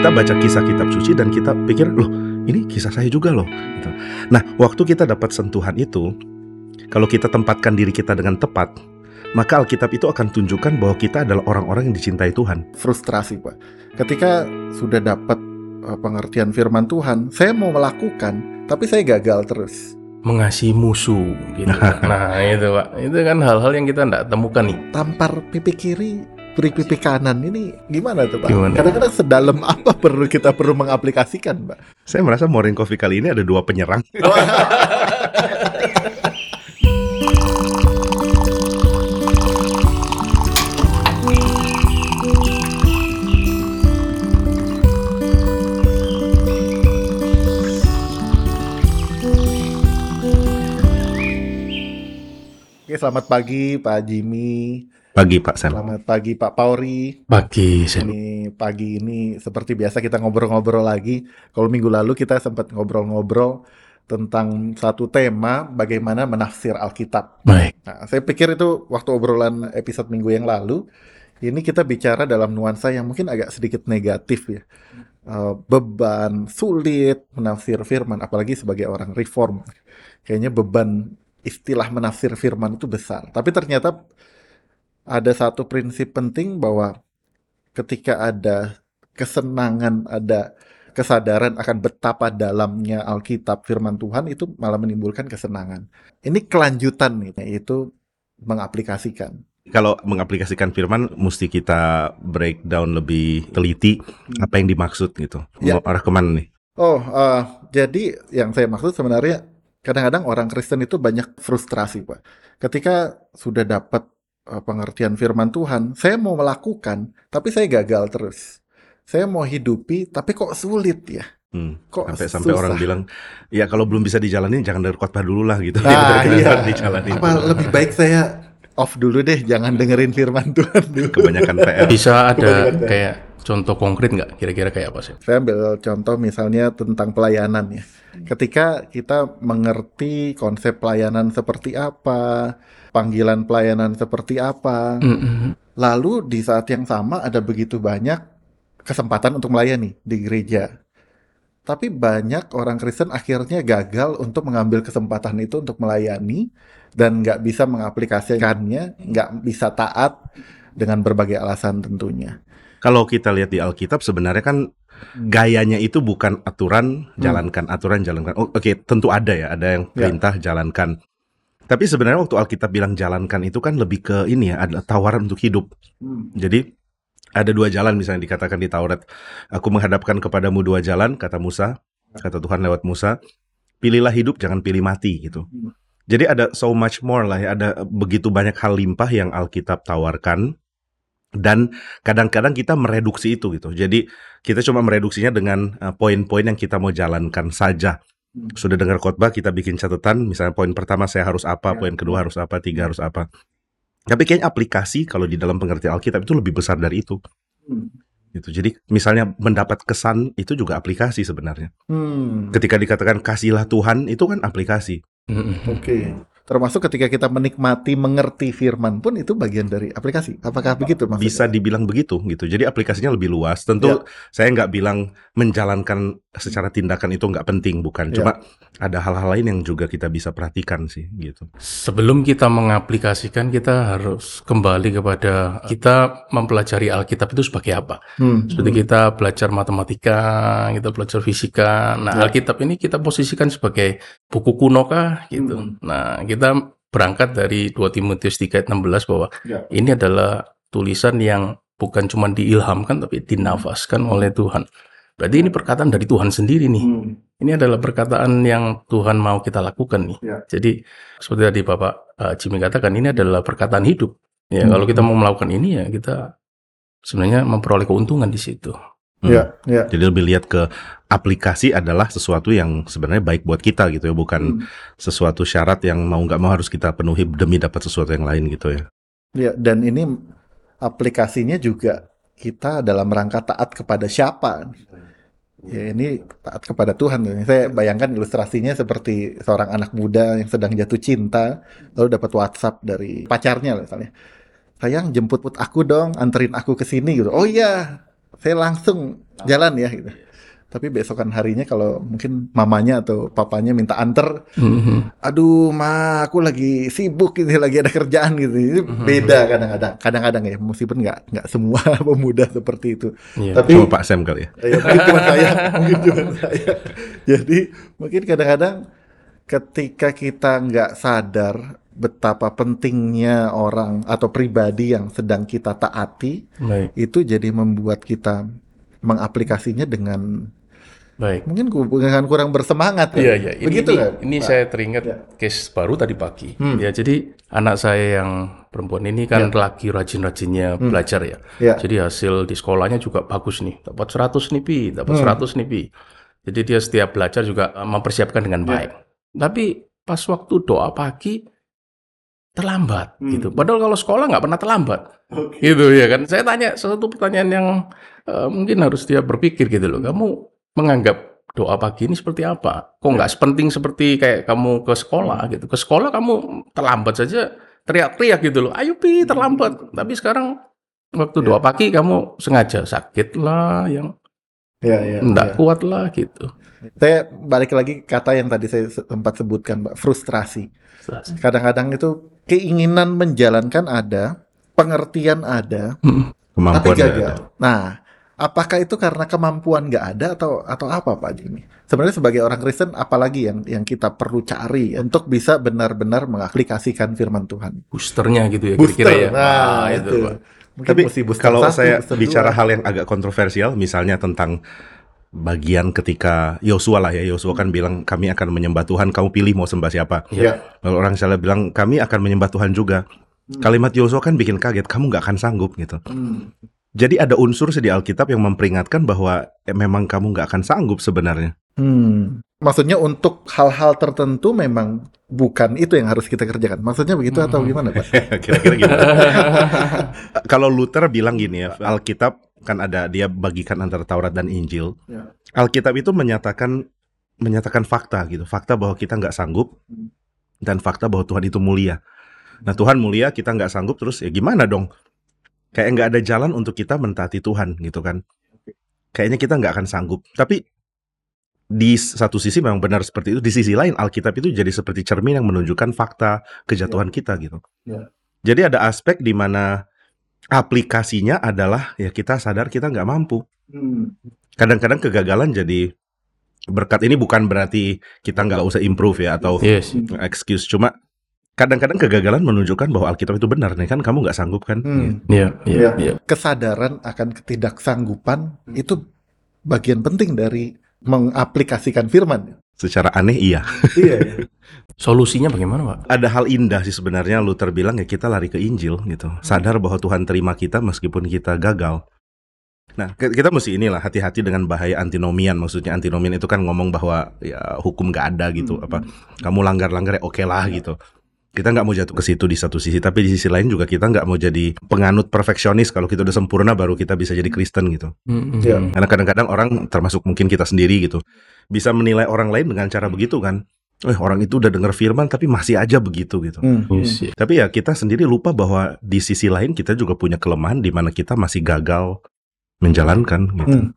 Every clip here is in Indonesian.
kita baca kisah kitab suci dan kita pikir loh ini kisah saya juga loh. Gitu. Nah waktu kita dapat sentuhan itu, kalau kita tempatkan diri kita dengan tepat, maka Alkitab itu akan tunjukkan bahwa kita adalah orang-orang yang dicintai Tuhan. Frustrasi Pak. Ketika sudah dapat uh, pengertian firman Tuhan, saya mau melakukan, tapi saya gagal terus. Mengasihi musuh gitu. nah itu Pak, itu kan hal-hal yang kita tidak temukan nih. Tampar pipi kiri, pipi kanan ini gimana tuh Pak? Gimana? Kadang-kadang sedalam apa perlu kita perlu mengaplikasikan Pak? Saya merasa Morning Coffee kali ini ada dua penyerang. Oke, selamat pagi Pak Jimmy. Pagi Pak. Selamat pagi Pak Pauri. Pagi Ini pagi ini seperti biasa kita ngobrol-ngobrol lagi. Kalau minggu lalu kita sempat ngobrol-ngobrol tentang satu tema bagaimana menafsir Alkitab. baik. Nah, saya pikir itu waktu obrolan episode minggu yang lalu, ini kita bicara dalam nuansa yang mungkin agak sedikit negatif ya. Eh, beban, sulit menafsir firman, apalagi sebagai orang reform. Kayaknya beban istilah menafsir firman itu besar. Tapi ternyata ada satu prinsip penting bahwa ketika ada kesenangan, ada kesadaran akan betapa dalamnya Alkitab firman Tuhan itu malah menimbulkan kesenangan. Ini kelanjutan nih, yaitu mengaplikasikan. Kalau mengaplikasikan firman, mesti kita breakdown lebih teliti apa yang dimaksud gitu. Ya. Mau arah ke mana nih? Oh, eh, jadi yang saya maksud sebenarnya kadang-kadang orang Kristen itu banyak frustrasi, Pak. Ketika sudah dapat pengertian firman Tuhan, saya mau melakukan, tapi saya gagal terus. Saya mau hidupi, tapi kok sulit ya? Hmm. Kok Sampai sampai orang bilang, ya kalau belum bisa dijalanin jangan dari khotbah dulu lah gitu. Nah, iya. dijalanin. Apa lebih baik saya off dulu deh, jangan dengerin firman Tuhan dulu. Kebanyakan PR. Bisa ada Kebanyakan. kayak contoh konkret nggak? Kira-kira kayak apa sih? Saya ambil contoh misalnya tentang pelayanan ya. Ketika kita mengerti konsep pelayanan seperti apa, panggilan pelayanan seperti apa, Mm-mm. lalu di saat yang sama ada begitu banyak kesempatan untuk melayani di gereja. Tapi banyak orang Kristen akhirnya gagal untuk mengambil kesempatan itu untuk melayani dan nggak bisa mengaplikasikannya, nggak bisa taat dengan berbagai alasan tentunya. Kalau kita lihat di Alkitab sebenarnya kan gayanya itu bukan aturan Hmm. jalankan aturan jalankan. Oh, Oke, tentu ada ya, ada yang Ya. perintah jalankan. Tapi sebenarnya waktu Alkitab bilang jalankan itu kan lebih ke ini ya, ada tawaran untuk hidup. Jadi ada dua jalan misalnya dikatakan di Taurat. Aku menghadapkan kepadamu dua jalan, kata Musa, kata Tuhan lewat Musa. Pilihlah hidup, jangan pilih mati gitu. Hmm. Jadi ada so much more lah ya, ada begitu banyak hal limpah yang Alkitab tawarkan. Dan kadang-kadang kita mereduksi itu gitu. Jadi kita cuma mereduksinya dengan uh, poin-poin yang kita mau jalankan saja. Hmm. Sudah dengar khotbah, kita bikin catatan. Misalnya poin pertama saya harus apa, Ya. poin kedua harus apa, tiga harus apa. Tapi kayaknya aplikasi kalau di dalam pengertian Alkitab itu lebih besar dari itu. Gitu. Jadi misalnya mendapat kesan itu juga aplikasi sebenarnya. Hmm. Ketika dikatakan kasihlah Tuhan itu kan aplikasi. Oke. Termasuk ketika kita menikmati, mengerti firman pun itu bagian dari aplikasi. Apakah begitu maksudnya? Bisa dibilang begitu gitu. Jadi aplikasinya lebih luas. Tentu Ya. saya nggak bilang menjalankan secara tindakan itu nggak penting, bukan. Ya. Cuma ada hal-hal lain yang juga kita bisa perhatikan sih gitu. Sebelum kita mengaplikasikan, kita harus kembali kepada kita mempelajari Alkitab itu sebagai apa. Hmm. Seperti kita belajar matematika, kita belajar fisika. Nah, Ya. Alkitab ini kita posisikan sebagai buku kuno kah gitu. Hmm. Nah, kita berangkat dari 2 Timotius 3 ayat 16 bahwa Ya. ini adalah tulisan yang bukan cuma diilhamkan tapi dinafaskan oleh Tuhan. Berarti ini perkataan dari Tuhan sendiri nih. Hmm. Ini adalah perkataan yang Tuhan mau kita lakukan nih. Ya. Jadi seperti tadi Bapak uh, Jimmy katakan ini adalah perkataan hidup. Ya, Hmm. kalau kita mau melakukan ini ya kita sebenarnya memperoleh keuntungan di situ. Hmm. Ya, ya. Jadi lebih lihat ke aplikasi adalah sesuatu yang sebenarnya baik buat kita gitu ya, bukan Hmm. sesuatu syarat yang mau nggak mau harus kita penuhi demi dapat sesuatu yang lain gitu ya. Ya, dan ini aplikasinya juga kita dalam rangka taat kepada siapa? Ya, ini taat kepada Tuhan. Saya bayangkan ilustrasinya seperti seorang anak muda yang sedang jatuh cinta, lalu dapat WhatsApp dari pacarnya misalnya. Sayang jemput aku dong, anterin aku ke sini gitu. Oh iya, saya langsung jalan ya gitu. Tapi besokan harinya kalau mungkin mamanya atau papanya minta anter, Mhm. aduh ma aku lagi sibuk gitu, lagi ada kerjaan gitu. Ini beda kadang-kadang, kadang-kadang ya meskipun nggak nggak semua pemuda seperti itu. Iya. Tapi Cuma Pak Sam kali ya. Ya, mungkin cuma saya, mungkin cuma saya. Jadi mungkin kadang-kadang ketika kita nggak sadar betapa pentingnya orang atau pribadi yang sedang kita taati, Baik, itu jadi membuat kita mengaplikasinya dengan baik. mungkin dengan kurang bersemangat. Iya, iya. Ini, Begitu ini, kan? ini Pak? saya teringat Ya. case baru tadi pagi. Hmm. Ya, jadi anak saya yang perempuan ini kan lagi rajin-rajinnya belajar ya. Ya. Jadi hasil di sekolahnya juga bagus nih. Dapat 100 nih, Pi. Dapat 100 nih, Pi. Jadi dia setiap belajar juga mempersiapkan dengan baik. Tapi pas waktu doa pagi terlambat gitu. Padahal kalau sekolah nggak pernah terlambat. Gitu ya kan. Saya tanya satu pertanyaan yang eh, mungkin harus dia berpikir gitu loh. Kamu menganggap doa pagi ini seperti apa? Kok nggak sepenting seperti kayak kamu ke sekolah gitu. Ke sekolah kamu terlambat saja teriak-teriak gitu loh. Ayo pi terlambat. Tapi sekarang waktu doa pagi kamu sengaja sakit lah, yang Ya, ya, enggak ya. kuat lah gitu. Saya balik lagi kata yang tadi saya sempat sebutkan, Mbak, frustrasi. Kadang-kadang itu keinginan menjalankan ada, pengertian ada, Hmm. tapi Kemampuan nggak gagal. ada. Nah, apakah itu karena kemampuan nggak ada atau atau apa Pak Jimmy? Sebenarnya sebagai orang Kristen, apalagi yang yang kita perlu cari untuk bisa benar-benar mengaplikasikan Firman Tuhan. Boosternya gitu ya Booster, kira-kira ya. nah, itu. itu. Pak. Mungkin Tapi mesti booster kalau satu, saya bicara dua. hal yang agak kontroversial, misalnya tentang bagian ketika Yosua lah ya, Yosua kan bilang kami akan menyembah Tuhan, kamu pilih mau sembah siapa. ya, Lalu orang Israel bilang kami akan menyembah Tuhan juga. Kalimat Yosua kan bikin kaget, kamu nggak akan sanggup gitu. Hmm. Jadi ada unsur di Alkitab yang memperingatkan bahwa eh, memang kamu nggak akan sanggup sebenarnya. Hmm. Maksudnya untuk hal-hal tertentu memang bukan itu yang harus kita kerjakan. Maksudnya begitu atau gimana, Pak? Kira-kira gimana? Kalau Luther bilang gini ya, Alkitab kan ada dia bagikan antara Taurat dan Injil. Ya. Alkitab itu menyatakan menyatakan fakta gitu, fakta bahwa kita nggak sanggup Hmm. dan fakta bahwa Tuhan itu mulia. Nah Tuhan mulia, kita nggak sanggup terus ya gimana dong? Kayak nggak ada jalan untuk kita mentaati Tuhan gitu kan? Kayaknya kita nggak akan sanggup. Tapi di satu sisi memang benar seperti itu. Di sisi lain Alkitab itu jadi seperti cermin yang menunjukkan fakta kejatuhan kita gitu. Ya. Jadi ada aspek di mana aplikasinya adalah ya kita sadar kita nggak mampu. Hmm. Kadang-kadang kegagalan jadi berkat ini bukan berarti kita nggak usah improve ya atau Yes. excuse. Cuma kadang-kadang kegagalan menunjukkan bahwa Alkitab itu benar nih kan kamu nggak sanggup kan? Hmm. Iya, iya, Ya. iya. Kesadaran akan ketidaksanggupan itu bagian penting dari mengaplikasikan firman. Secara aneh iya. iya, ya. Solusinya bagaimana, Pak? Ada hal indah sih sebenarnya Luther bilang ya kita lari ke Injil gitu. Sadar bahwa Tuhan terima kita meskipun kita gagal. Nah, kita mesti inilah hati-hati dengan bahaya antinomian. Maksudnya antinomian itu kan ngomong bahwa ya hukum nggak ada gitu. Hmm. Apa kamu langgar-langgar ya oke lah gitu. Kita nggak mau jatuh ke situ di satu sisi, tapi di sisi lain juga kita nggak mau jadi penganut perfeksionis. Kalau kita udah sempurna baru kita bisa jadi Kristen gitu. Hmm, Iya. hmm. Karena kadang-kadang orang termasuk mungkin kita sendiri gitu bisa menilai orang lain dengan cara begitu kan. Eh orang itu udah dengar firman tapi masih aja begitu gitu. Hmm. Yes, yes. Tapi ya kita sendiri lupa bahwa di sisi lain kita juga punya kelemahan di mana kita masih gagal menjalankan gitu. Hmm.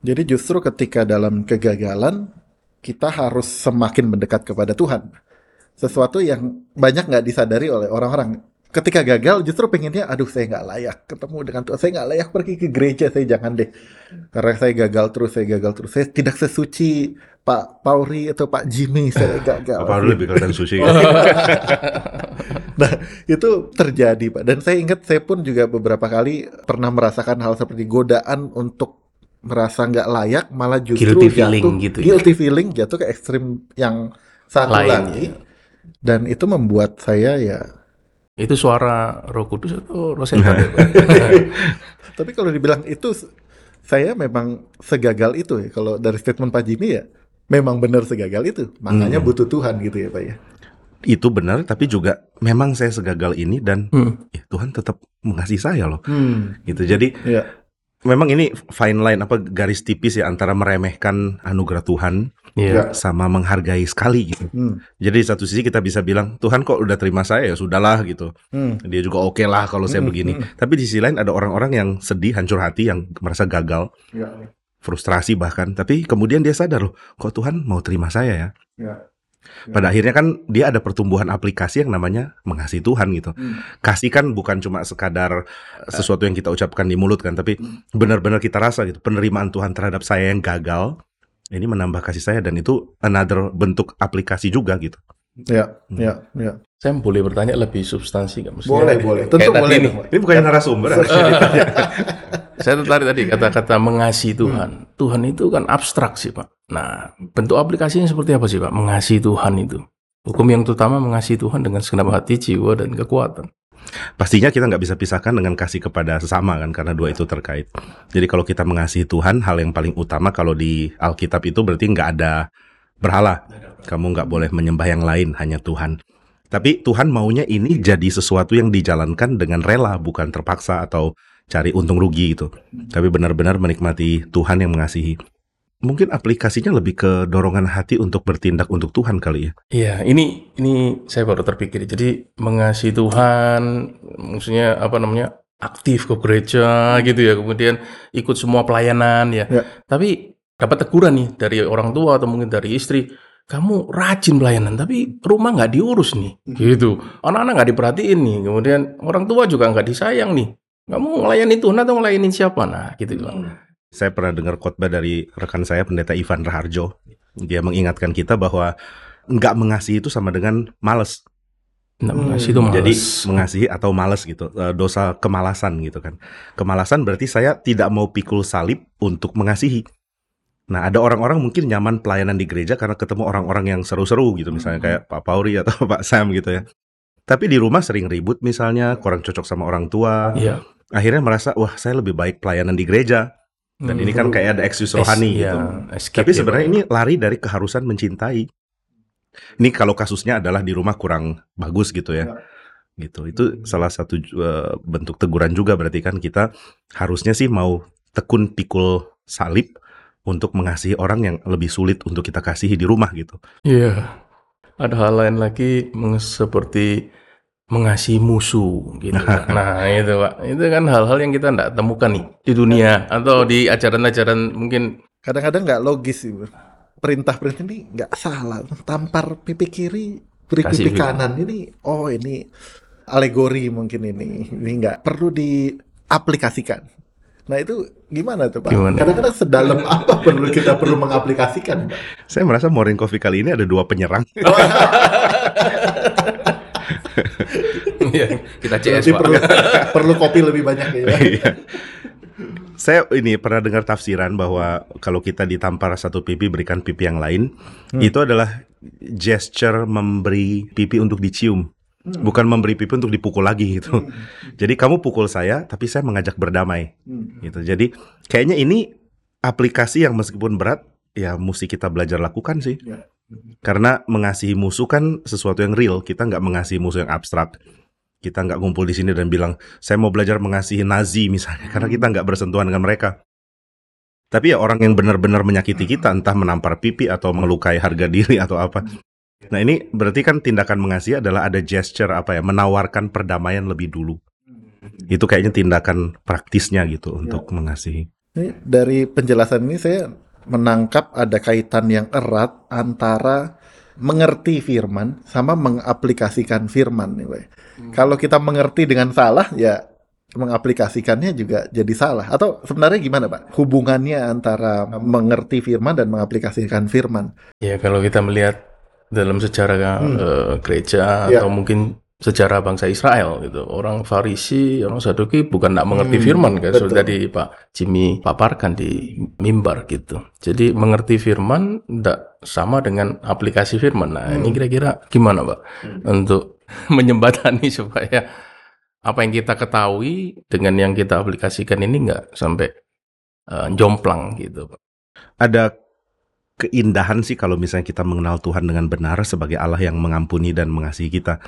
Jadi justru ketika dalam kegagalan kita harus semakin mendekat kepada Tuhan. Sesuatu yang banyak nggak disadari oleh orang-orang. Ketika gagal justru pengennya, aduh saya nggak layak ketemu dengan Tuhan. Saya nggak layak pergi ke gereja, saya jangan deh. Karena saya gagal terus, saya gagal terus. Saya tidak sesuci Pak Pauri atau Pak Jimmy, saya gagal. Apa lu lebih kelihatan suci? Nah, itu terjadi, Pak. Dan saya ingat saya pun juga beberapa kali pernah merasakan hal seperti godaan untuk merasa nggak layak, malah justru Guilty jatuh, feeling gitu ya. guilty feeling jatuh ke ekstrim yang satu Lain, lagi. ya. Dan itu membuat saya ya. Itu suara Roh Kudus atau Roh Setan? ya? Tapi kalau dibilang itu, saya memang segagal itu ya. Kalau dari statement Pak Jimmy ya, memang benar segagal itu. Makanya Hmm. butuh Tuhan gitu ya, Pak ya. itu benar tapi juga memang saya segagal ini dan Hmm. ya, Tuhan tetap mengasihi saya loh. Hmm. Gitu. Jadi Ya. memang ini fine line apa garis tipis ya antara meremehkan anugerah Tuhan Iya. sama menghargai sekali gitu. Hmm. Jadi di satu sisi kita bisa bilang Tuhan kok udah terima saya ya sudahlah gitu. Hmm. Dia juga oke lah kalau saya Hmm, begini. hmm. Tapi di sisi lain ada orang-orang yang sedih, hancur hati, yang merasa gagal, Ya. frustrasi bahkan. Tapi kemudian dia sadar loh, kok Tuhan mau terima saya ya. Ya. Pada akhirnya kan dia ada pertumbuhan aplikasi yang namanya mengasihi Tuhan gitu. Hmm. Kasih kan bukan cuma sekadar sesuatu yang kita ucapkan di mulut kan, tapi benar-benar kita rasa gitu penerimaan Tuhan terhadap saya yang gagal ini menambah kasih saya dan itu another bentuk aplikasi juga gitu. Ya, ya, ya. Saya boleh bertanya lebih substansi nggak? Boleh, boleh. Tentu boleh. Ini bukannya narasumber harusnya ditanya. Saya tertarik tadi kata-kata mengasihi Tuhan. Tuhan itu kan abstrak sih Pak. Nah, bentuk aplikasinya seperti apa sih Pak? Mengasihi Tuhan itu. Hukum yang terutama mengasihi Tuhan dengan segenap hati, jiwa, dan kekuatan. Pastinya kita nggak bisa pisahkan dengan kasih kepada sesama kan karena dua itu terkait. Jadi kalau kita mengasihi Tuhan, hal yang paling utama kalau di Alkitab itu berarti nggak ada berhala. Kamu nggak boleh menyembah yang lain, hanya Tuhan. Tapi Tuhan maunya ini jadi sesuatu yang dijalankan dengan rela, bukan terpaksa atau cari untung rugi gitu. Tapi benar-benar menikmati Tuhan yang mengasihi. Mungkin aplikasinya lebih ke dorongan hati untuk bertindak untuk Tuhan kali ya. Iya, ini ini saya baru terpikir. Jadi mengasihi Tuhan, maksudnya apa namanya aktif ke gereja gitu ya. Kemudian ikut semua pelayanan ya. Ya. Tapi dapat teguran nih dari orang tua atau mungkin dari istri. Kamu rajin pelayanan, tapi rumah nggak diurus nih, gitu. Anak-anak nggak diperhatiin nih. Kemudian orang tua juga nggak disayang nih. Kamu ngelayanin Tuhan atau ngelayanin siapa? Nah, gitu. Bang. Saya pernah dengar khotbah dari rekan saya pendeta Ivan Raharjo. Dia mengingatkan kita bahwa nggak mengasihi itu sama dengan males. Nggak Hmm. mengasihi itu males. Jadi mengasihi atau males gitu, Eh, dosa kemalasan gitu kan. Kemalasan berarti saya tidak mau pikul salib untuk mengasihi. Nah ada orang-orang mungkin nyaman pelayanan di gereja karena ketemu orang-orang yang seru-seru gitu, misalnya Hmm. kayak Pak Pauri atau Pak Sam gitu ya. Tapi di rumah sering ribut misalnya, kurang cocok sama orang tua. Iya. Akhirnya merasa, wah saya lebih baik pelayanan di gereja. Dan ini kan kayak ada excuse rohani Es- gitu. escape Tapi ya, sebenarnya Pak. ini lari dari keharusan mencintai. Ini kalau kasusnya adalah di rumah kurang bagus gitu ya. Gitu. Itu salah satu uh, bentuk teguran juga berarti kan kita harusnya sih mau tekun pikul salib untuk mengasihi orang yang lebih sulit untuk kita kasihi di rumah gitu. Iya. Ada hal lain lagi seperti mengasihi musuh gitu. Nah, itu Pak. Itu kan hal-hal yang kita tidak temukan nih di dunia atau di ajaran-ajaran mungkin Kadang-kadang nggak logis sih. Perintah-perintah ini nggak salah. Tampar pipi kiri, beri Kasih pipi pipi. kanan. Ini, oh ini alegori mungkin ini. Ini nggak perlu diaplikasikan. Nah itu gimana tuh Pak? Kadang-kadang sedalam apa perlu kita perlu mengaplikasikan? Pak? Saya merasa Morning Coffee kali ini ada dua penyerang. Iya, kita CS Berarti Pak. perlu perlu kopi lebih banyak ya. Iya. Saya ini pernah dengar tafsiran bahwa kalau kita ditampar satu pipi berikan pipi yang lain, itu adalah gesture memberi pipi untuk dicium. Bukan memberi pipi untuk dipukul lagi gitu. Jadi kamu pukul saya, tapi saya mengajak berdamai gitu. Jadi kayaknya ini aplikasi yang meskipun berat, ya mesti kita belajar lakukan sih. Ya. Karena mengasihi musuh kan sesuatu yang real. Kita nggak mengasihi musuh yang abstrak. Kita nggak ngumpul di sini dan bilang, saya mau belajar mengasihi Nazi misalnya, karena kita nggak bersentuhan dengan mereka. Tapi ya orang yang benar-benar menyakiti kita, entah menampar pipi atau melukai harga diri atau apa. Nah ini berarti kan tindakan mengasihi adalah ada gesture apa ya, menawarkan perdamaian lebih dulu. Itu kayaknya tindakan praktisnya gitu untuk mengasihi. Ini dari penjelasan ini saya menangkap ada kaitan yang erat antara mengerti firman sama mengaplikasikan firman nih, Pak. Kalau kita mengerti dengan salah ya mengaplikasikannya juga jadi salah. Atau sebenarnya gimana, Pak? Hubungannya antara mengerti firman dan mengaplikasikan firman. Ya kalau kita melihat dalam sejarah eh, gereja Ya. atau mungkin sejarah bangsa Israel gitu, orang Farisi, orang Saduki bukan tidak mengerti Hmm, firman kan, betul. seperti tadi Pak Jimmy paparkan di mimbar gitu. Jadi mengerti firman tidak sama dengan aplikasi firman. Nah Hmm. ini kira-kira gimana Pak untuk menjembatani supaya apa yang kita ketahui dengan yang kita aplikasikan ini nggak sampai eh, jomplang gitu Pak. ada keindahan sih kalau misalnya kita mengenal Tuhan dengan benar sebagai Allah yang mengampuni dan mengasihi kita.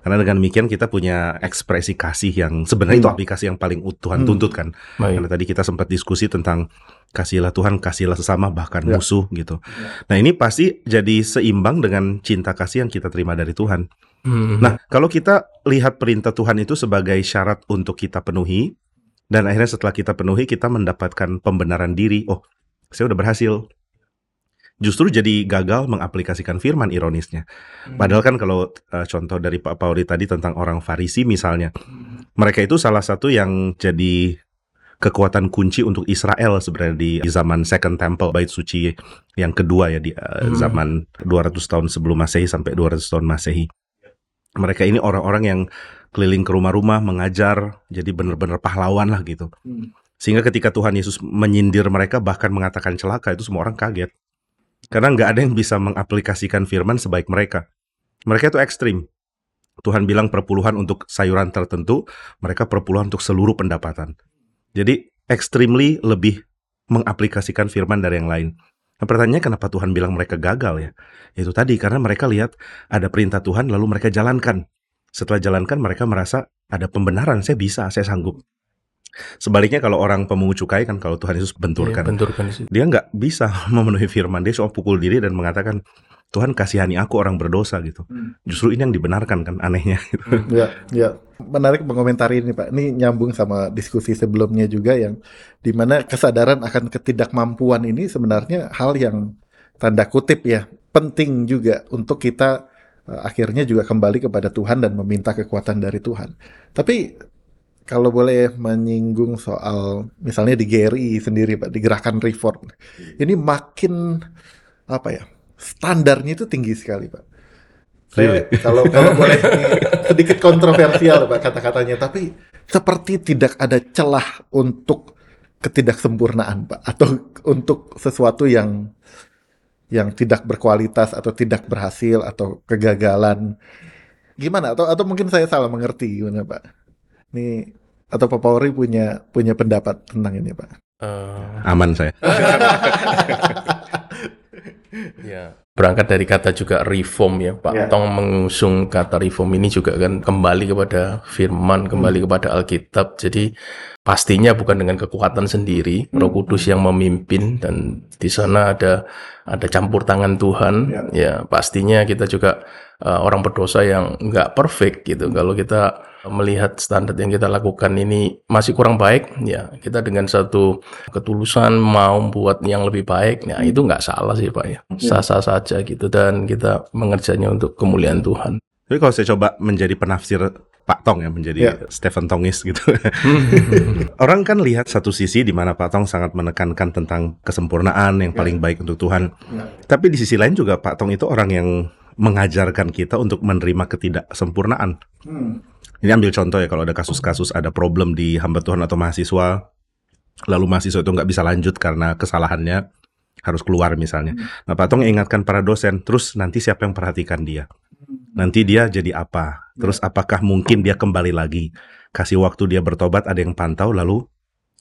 Karena dengan demikian kita punya ekspresi kasih yang sebenarnya itu Hmm. aplikasi yang paling Tuhan Hmm. tuntut kan. Baik. Karena tadi kita sempat diskusi tentang kasihilah Tuhan, kasihilah sesama bahkan Ya. musuh gitu. Nah, ini pasti jadi seimbang dengan cinta kasih yang kita terima dari Tuhan. Hmm. Nah, kalau kita lihat perintah Tuhan itu sebagai syarat untuk kita penuhi, dan akhirnya setelah kita penuhi, kita mendapatkan pembenaran diri. Oh, saya udah berhasil. Justru jadi gagal mengaplikasikan firman ironisnya. Padahal kan kalau eh, contoh dari Pak Pauli tadi tentang orang Farisi misalnya, mereka itu salah satu yang jadi kekuatan kunci untuk Israel sebenarnya di zaman Second Temple bait suci yang kedua ya di eh, Hmm. zaman 200 tahun sebelum Masehi sampai 200 tahun Masehi. Mereka ini orang-orang yang keliling ke rumah-rumah mengajar, jadi benar-benar pahlawan lah gitu. Hmm. Sehingga ketika Tuhan Yesus menyindir mereka bahkan mengatakan celaka itu semua orang kaget. Karena nggak ada yang bisa mengaplikasikan firman sebaik mereka. Mereka itu ekstrim. Tuhan bilang perpuluhan untuk sayuran tertentu, mereka perpuluhan untuk seluruh pendapatan. Jadi extremely lebih mengaplikasikan firman dari yang lain. Nah, pertanyaannya kenapa Tuhan bilang mereka gagal ya? Itu tadi karena mereka lihat ada perintah Tuhan lalu mereka jalankan. Setelah jalankan mereka merasa ada pembenaran, saya bisa, saya sanggup. Sebaliknya kalau orang pemungut cukai kan kalau Tuhan Yesus Iya, benturkan, benturkan di situ. dia nggak bisa memenuhi firman, dia cuma pukul diri dan mengatakan Tuhan kasihani aku orang berdosa gitu. Hmm. Justru ini yang dibenarkan kan anehnya. Gitu. Ya, ya. Menarik mengomentari ini Pak. Ini nyambung sama diskusi sebelumnya juga yang di mana kesadaran akan ketidakmampuan ini sebenarnya hal yang tanda kutip ya penting juga untuk kita eh, akhirnya juga kembali kepada Tuhan dan meminta kekuatan dari Tuhan. Tapi kalau boleh menyinggung soal misalnya di GRI sendiri Pak, di gerakan reform. Ini makin apa ya? Standarnya itu tinggi sekali Pak. Saya kalau kalau boleh sedikit kontroversial Pak kata-katanya, tapi seperti tidak ada celah untuk ketidaksempurnaan Pak atau untuk sesuatu yang yang tidak berkualitas atau tidak berhasil atau kegagalan. Gimana? Atau atau mungkin saya salah mengerti gimana Pak? Ini atau Pak Pauri punya punya pendapat tentang ini Pak? Eh, Aman saya. Ya, berangkat dari kata juga reform ya, Pak Ya. Tong mengusung kata reform ini juga kan kembali kepada firman, kembali kepada Alkitab. Jadi pastinya bukan dengan kekuatan sendiri, Roh Kudus yang memimpin dan di sana ada ada campur tangan Tuhan. Ya, pastinya kita juga uh, orang berdosa yang nggak perfect gitu. Kalau kita melihat standar yang kita lakukan ini masih kurang baik, ya kita dengan satu ketulusan mau buat yang lebih baik, ya itu nggak salah sih Pak ya, sah-sah saja gitu dan kita mengerjanya untuk kemuliaan Tuhan. Tapi kalau saya coba menjadi penafsir Pak Tong ya, menjadi Ya. Stephen Tongis gitu. Orang kan lihat satu sisi di mana Pak Tong sangat menekankan tentang kesempurnaan yang paling baik untuk Tuhan. Ya. Tapi di sisi lain juga Pak Tong itu orang yang mengajarkan kita untuk menerima ketidaksempurnaan. Hmm. Ini ambil contoh ya kalau ada kasus-kasus ada problem di hamba Tuhan atau mahasiswa, lalu mahasiswa itu nggak bisa lanjut karena kesalahannya harus keluar misalnya. Nah Pak Tong ingatkan para dosen, terus nanti siapa yang perhatikan dia? Nanti dia jadi apa? Terus apakah mungkin dia kembali lagi? Kasih waktu dia bertobat, ada yang pantau, lalu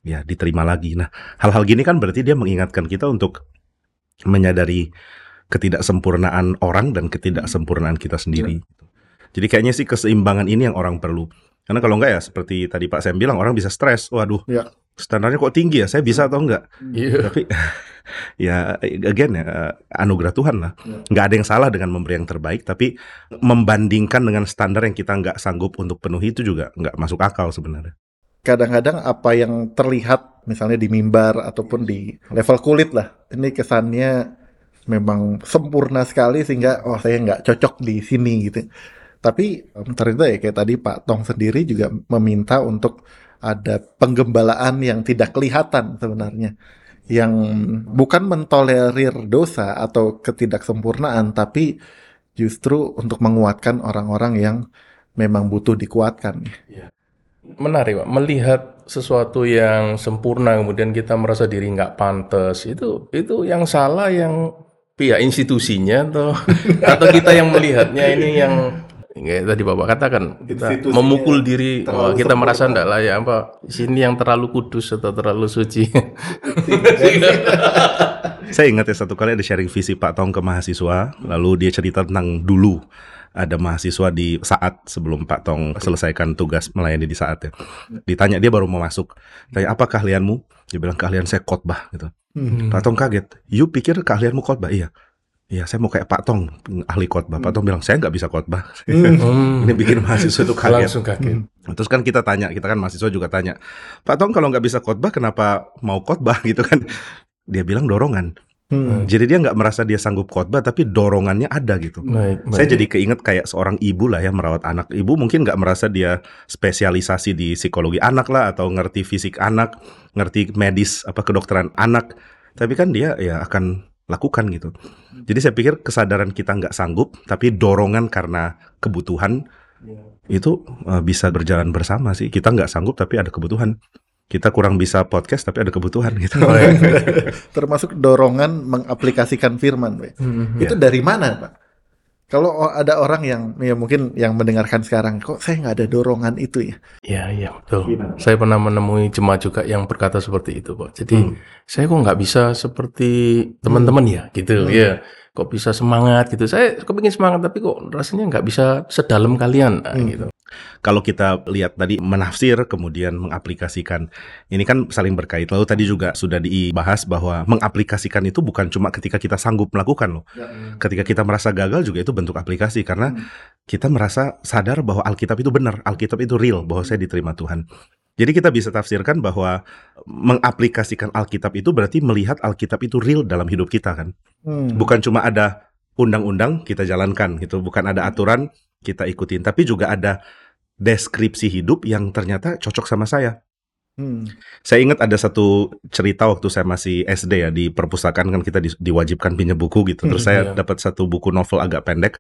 ya diterima lagi. Nah hal-hal gini kan berarti dia mengingatkan kita untuk menyadari ketidaksempurnaan orang dan ketidaksempurnaan kita sendiri. Jadi kayaknya sih keseimbangan ini yang orang perlu. Karena kalau enggak ya seperti tadi Pak Sam bilang orang bisa stres. Waduh, Ya. standarnya kok tinggi ya? Saya bisa atau enggak? Iya. Tapi ya again ya eh, anugerah Tuhan lah. Ya. Nggak ada yang salah dengan memberi yang terbaik, tapi membandingkan dengan standar yang kita nggak sanggup untuk penuhi itu juga nggak masuk akal sebenarnya. kadang-kadang apa yang terlihat misalnya di mimbar ataupun di level kulit lah ini kesannya memang sempurna sekali sehingga oh saya nggak cocok di sini gitu tapi ternyata ya kayak tadi Pak Tong sendiri juga meminta untuk ada penggembalaan yang tidak kelihatan sebenarnya. Yang bukan mentolerir dosa atau ketidaksempurnaan tapi justru untuk menguatkan orang-orang yang memang butuh dikuatkan. Menarik Pak, melihat sesuatu yang sempurna kemudian kita merasa diri nggak pantas itu itu yang salah yang pihak institusinya atau atau kita yang melihatnya ini yang kayak tadi bapak katakan kita Institusinya memukul diri wah, kita merasa sempurna. enggak lah ya apa sini yang terlalu kudus atau terlalu suci Saya ingat ya satu kali ada sharing visi Pak Tong ke mahasiswa, lalu dia cerita tentang dulu ada mahasiswa di saat sebelum Pak Tong selesaikan tugas melayani di saat ya. Ditanya dia baru mau masuk. Tanya apa keahlianmu? Dia bilang keahlian saya khotbah gitu. Hmm. Pak Tong kaget. You pikir keahlianmu khotbah? Iya. Iya, saya mau kayak Pak Tong, ahli khotbah. Pak Tong bilang, saya nggak bisa khotbah. Hmm. Ini bikin mahasiswa itu kaget. Langsung kaget. Terus kan kita tanya, kita kan mahasiswa juga tanya, Pak Tong kalau nggak bisa khotbah, kenapa mau khotbah gitu kan? Dia bilang dorongan. Hmm. Jadi dia nggak merasa dia sanggup khotbah, tapi dorongannya ada gitu. Baik, baik. Saya jadi keinget kayak seorang ibu lah ya merawat anak. Ibu mungkin nggak merasa dia spesialisasi di psikologi anak lah atau ngerti fisik anak, ngerti medis apa kedokteran anak. Tapi kan dia ya akan lakukan gitu. Jadi saya pikir kesadaran kita nggak sanggup, tapi dorongan karena kebutuhan itu eh, bisa berjalan bersama sih. Kita nggak sanggup tapi ada kebutuhan. Kita kurang bisa podcast tapi ada kebutuhan gitu. Termasuk dorongan mengaplikasikan firman. Pak. Hmm. Itu dari mana, Pak? Kalau ada orang yang ya mungkin yang mendengarkan sekarang, kok saya nggak ada dorongan itu ya? Iya, iya, betul. Saya pernah menemui jemaat juga yang berkata seperti itu, Pak. Jadi, Hmm. saya kok nggak bisa seperti teman-teman ya, gitu. Ya, kok bisa semangat gitu. Saya kepingin semangat, tapi kok rasanya nggak bisa sedalam kalian, nah, Hmm. gitu. Kalau kita lihat tadi menafsir kemudian mengaplikasikan ini kan saling berkait. Lalu tadi juga sudah dibahas bahwa mengaplikasikan itu bukan cuma ketika kita sanggup melakukan loh. Ketika kita merasa gagal juga itu bentuk aplikasi karena kita merasa sadar bahwa Alkitab itu benar, Alkitab itu real, bahwa saya diterima Tuhan. Jadi kita bisa tafsirkan bahwa mengaplikasikan Alkitab itu berarti melihat Alkitab itu real dalam hidup kita kan. Hmm. Bukan cuma ada undang-undang kita jalankan gitu, bukan ada aturan kita ikutin, tapi juga ada deskripsi hidup yang ternyata cocok sama saya. Hmm. Saya ingat ada satu cerita waktu saya masih SD ya di perpustakaan kan kita di- diwajibkan pinjam buku gitu. Terus Hmm, saya iya. dapat satu buku novel agak pendek.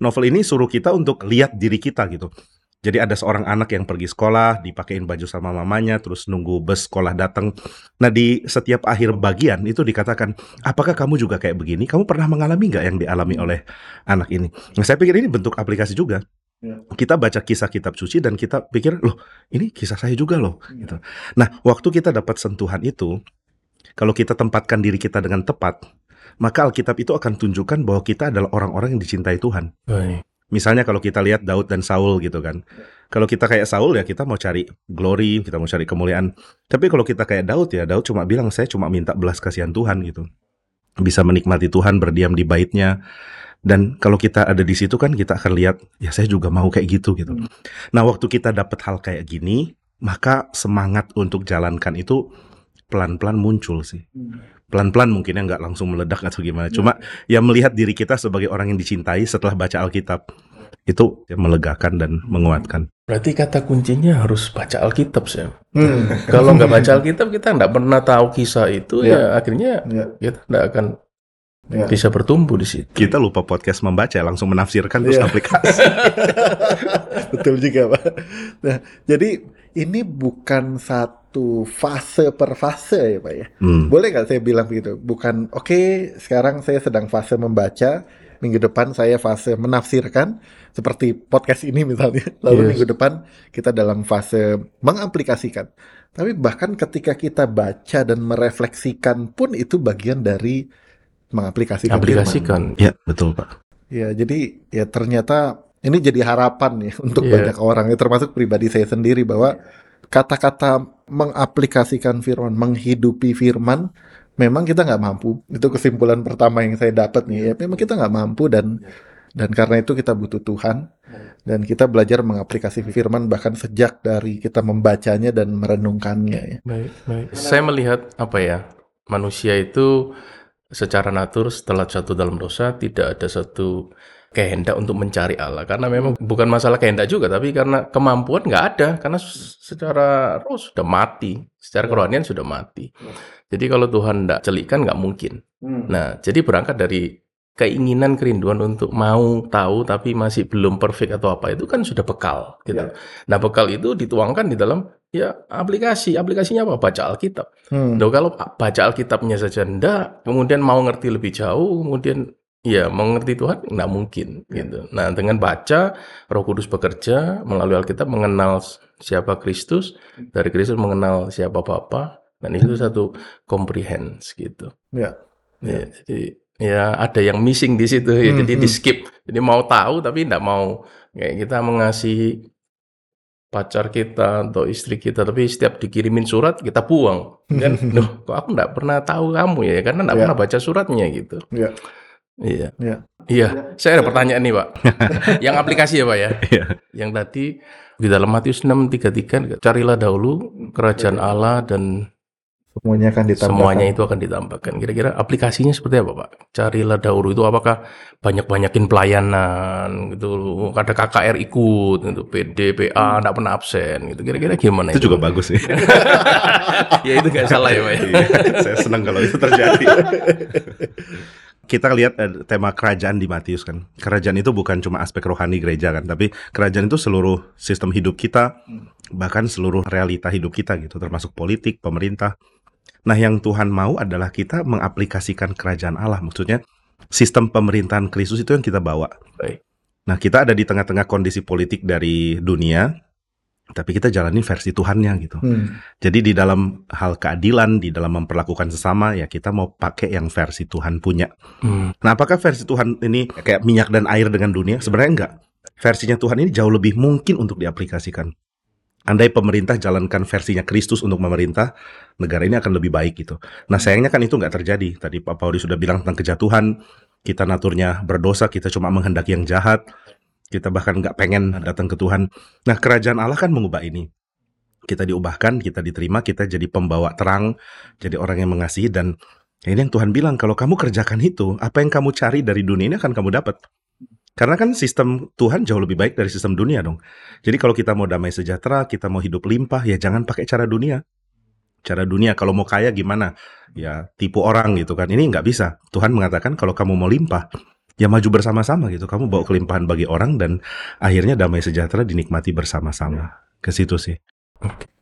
Novel ini suruh kita untuk lihat diri kita gitu. Jadi ada seorang anak yang pergi sekolah, dipakein baju sama mamanya, terus nunggu bus sekolah datang. Nah di setiap akhir bagian itu dikatakan, apakah kamu juga kayak begini? Kamu pernah mengalami nggak yang dialami oleh anak ini? Nah saya pikir ini bentuk aplikasi juga. Ya. Kita baca kisah kitab suci dan kita pikir, loh ini kisah saya juga loh. Gitu. Nah, waktu kita dapat sentuhan itu, kalau kita tempatkan diri kita dengan tepat, maka Alkitab itu akan tunjukkan bahwa kita adalah orang-orang yang dicintai Tuhan. Baik. Misalnya kalau kita lihat Daud dan Saul gitu kan. Kalau kita kayak Saul ya kita mau cari glory, kita mau cari kemuliaan. Tapi kalau kita kayak Daud ya, Daud cuma bilang saya cuma minta belas kasihan Tuhan gitu. Bisa menikmati Tuhan, berdiam di baitnya. Dan kalau kita ada di situ kan kita akan lihat, ya saya juga mau kayak gitu gitu. Nah waktu kita dapat hal kayak gini, maka semangat untuk jalankan itu pelan-pelan muncul sih. Pelan-pelan mungkin ya nggak langsung meledak atau gimana. Cuma ya melihat diri kita sebagai orang yang dicintai setelah baca Alkitab itu ya melegakan dan menguatkan. Berarti kata kuncinya harus baca Alkitab, sih. Hmm. Kalau nggak baca Alkitab, kita nggak pernah tahu kisah itu, Ya. ya akhirnya Ya. kita nggak akan Ya. bisa bertumbuh di situ. Kita lupa podcast membaca, langsung menafsirkan terus Iya. aplikasi. Betul juga, Pak. Nah, jadi ini bukan satu fase per fase ya, Pak ya. Hmm. Boleh nggak saya bilang begitu? Bukan, oke, sekarang saya sedang fase membaca, minggu depan saya fase menafsirkan, seperti podcast ini misalnya. Lalu Yes. minggu depan kita dalam fase mengaplikasikan. Tapi bahkan ketika kita baca dan merefleksikan pun itu bagian dari mengaplikasikan firman. Aplikasikan. Ya betul pak. Ya, jadi ya ternyata ini jadi harapan ya untuk Iya. banyak orang ya termasuk pribadi saya sendiri bahwa kata-kata mengaplikasikan firman, menghidupi firman memang kita nggak mampu. Itu kesimpulan pertama yang saya dapat nih. Ya, memang kita nggak mampu dan dan karena itu kita butuh Tuhan dan kita belajar mengaplikasi firman bahkan sejak dari kita membacanya dan merenungkannya ya. Baik, baik. Saya melihat apa ya, manusia itu secara natur setelah jatuh dalam dosa tidak ada satu kehendak untuk mencari Allah. Karena memang bukan masalah kehendak juga tapi karena kemampuan nggak ada. Karena secara roh sudah mati. Secara kerohanian sudah mati. Jadi kalau Tuhan tidak celikan nggak mungkin. Nah jadi berangkat dari keinginan kerinduan untuk mau tahu tapi masih belum perfect atau apa itu kan sudah bekal gitu. Ya. nah bekal itu dituangkan di dalam ya aplikasi. Aplikasinya apa? Baca Alkitab. Hmm. Loh, kalau baca Alkitabnya saja ndak, kemudian mau ngerti lebih jauh, kemudian ya mengerti Tuhan nggak mungkin gitu. Nah, dengan baca Roh Kudus bekerja melalui Alkitab mengenal siapa Kristus, dari Kristus mengenal siapa Bapa, dan itu satu comprehends gitu. Ya. Ya, jadi ya ada yang missing di situ ya, Hmm, jadi hmm. di skip. Jadi mau tahu tapi tidak mau kayak kita mengasihi pacar kita atau istri kita tapi setiap dikirimin surat kita buang kan loh kok aku nggak pernah tahu kamu ya karena nggak Ya. pernah baca suratnya gitu Ya. Iya Ya. iya saya ada pertanyaan nih pak yang aplikasi ya pak ya Iya. yang tadi di dalam Matius 6:33 carilah dahulu kerajaan Allah dan Semuanya akan ditambahkan. semuanya itu akan ditambahkan. Kira-kira aplikasinya seperti apa, Pak? Carilah dahulu itu apakah banyak-banyakin pelayanan gitu, ada KKR ikut gitu, PD, PA enggak pernah absen gitu. Kira-kira gimana Itu juga bagus sih. ya itu nggak salah ya, Pak. ya? Iya, Saya senang kalau itu terjadi. Kita lihat eh, tema kerajaan di Matius kan. Kerajaan itu bukan cuma aspek rohani gereja kan, tapi kerajaan itu seluruh sistem hidup kita, bahkan seluruh realita hidup kita gitu, termasuk politik, pemerintah. Nah, yang Tuhan mau adalah kita mengaplikasikan kerajaan Allah. Maksudnya sistem pemerintahan Kristus itu yang kita bawa. Baik. Nah, kita ada di tengah-tengah kondisi politik dari dunia, tapi kita jalanin versi Tuhannya gitu. Hmm. Jadi di dalam hal keadilan, di dalam memperlakukan sesama, ya kita mau pakai yang versi Tuhan punya. Hmm. Nah, apakah versi Tuhan ini kayak minyak dan air dengan dunia? Sebenarnya enggak. Versinya Tuhan ini jauh lebih mungkin untuk diaplikasikan. Andai pemerintah jalankan versinya Kristus untuk memerintah, negara ini akan lebih baik gitu. Nah, sayangnya kan itu nggak terjadi. Tadi Pak Pauli sudah bilang tentang kejatuhan, kita naturnya berdosa, kita cuma menghendaki yang jahat, kita bahkan nggak pengen datang ke Tuhan. Nah, kerajaan Allah kan mengubah ini. Kita diubahkan, kita diterima, kita jadi pembawa terang, jadi orang yang mengasihi dan ini yang Tuhan bilang kalau kamu kerjakan itu, apa yang kamu cari dari dunia ini akan kamu dapat. Karena kan sistem Tuhan jauh lebih baik dari sistem dunia dong. Jadi kalau kita mau damai sejahtera, kita mau hidup limpah, ya jangan pakai cara dunia. Cara dunia, kalau mau kaya gimana? Ya tipu orang gitu kan. Ini nggak bisa. Tuhan mengatakan kalau kamu mau limpah, ya maju bersama-sama gitu. Kamu bawa kelimpahan bagi orang dan akhirnya damai sejahtera dinikmati bersama-sama. Ke situ sih.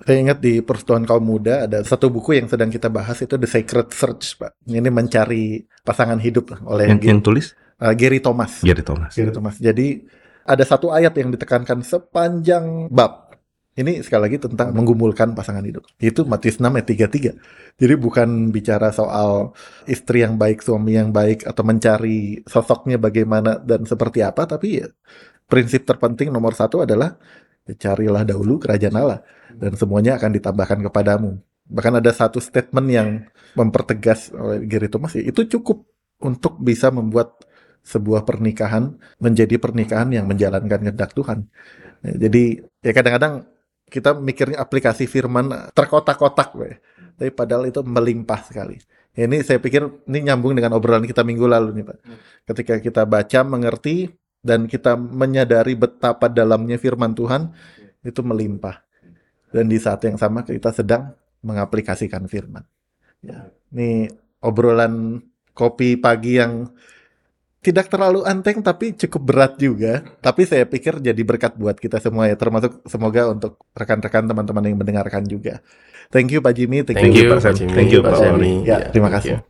Saya ingat di Persatuan Kaum Muda ada satu buku yang sedang kita bahas itu The Sacred Search, Pak. Ini mencari pasangan hidup oleh Yang, yang tulis uh, Gary Thomas. Gary Thomas. Gary Thomas. Jadi ada satu ayat yang ditekankan sepanjang bab. Ini sekali lagi tentang menggumulkan pasangan hidup. Itu Matius 6 ayat 33. Jadi bukan bicara soal istri yang baik, suami yang baik, atau mencari sosoknya bagaimana dan seperti apa, tapi ya, prinsip terpenting nomor satu adalah ya, carilah dahulu kerajaan Allah dan semuanya akan ditambahkan kepadamu. Bahkan ada satu statement yang mempertegas oleh Gary Thomas, ya, itu cukup untuk bisa membuat sebuah pernikahan menjadi pernikahan yang menjalankan kehendak Tuhan. Ya, jadi ya kadang-kadang kita mikirnya aplikasi firman terkotak-kotak, we. tapi padahal itu melimpah sekali. Ini saya pikir ini nyambung dengan obrolan kita minggu lalu nih Pak. Ketika kita baca, mengerti, dan kita menyadari betapa dalamnya firman Tuhan, itu melimpah. Dan di saat yang sama kita sedang mengaplikasikan firman. Ya, ini obrolan kopi pagi yang tidak terlalu enteng tapi cukup berat juga. Tapi saya pikir jadi berkat buat kita semua ya, termasuk semoga untuk rekan-rekan teman-teman yang mendengarkan juga. Thank you Pak Jimmy, thank, Thank you you, Pak Jimmy, Thank you, Pak Semi. Oli. Ya, terima kasih.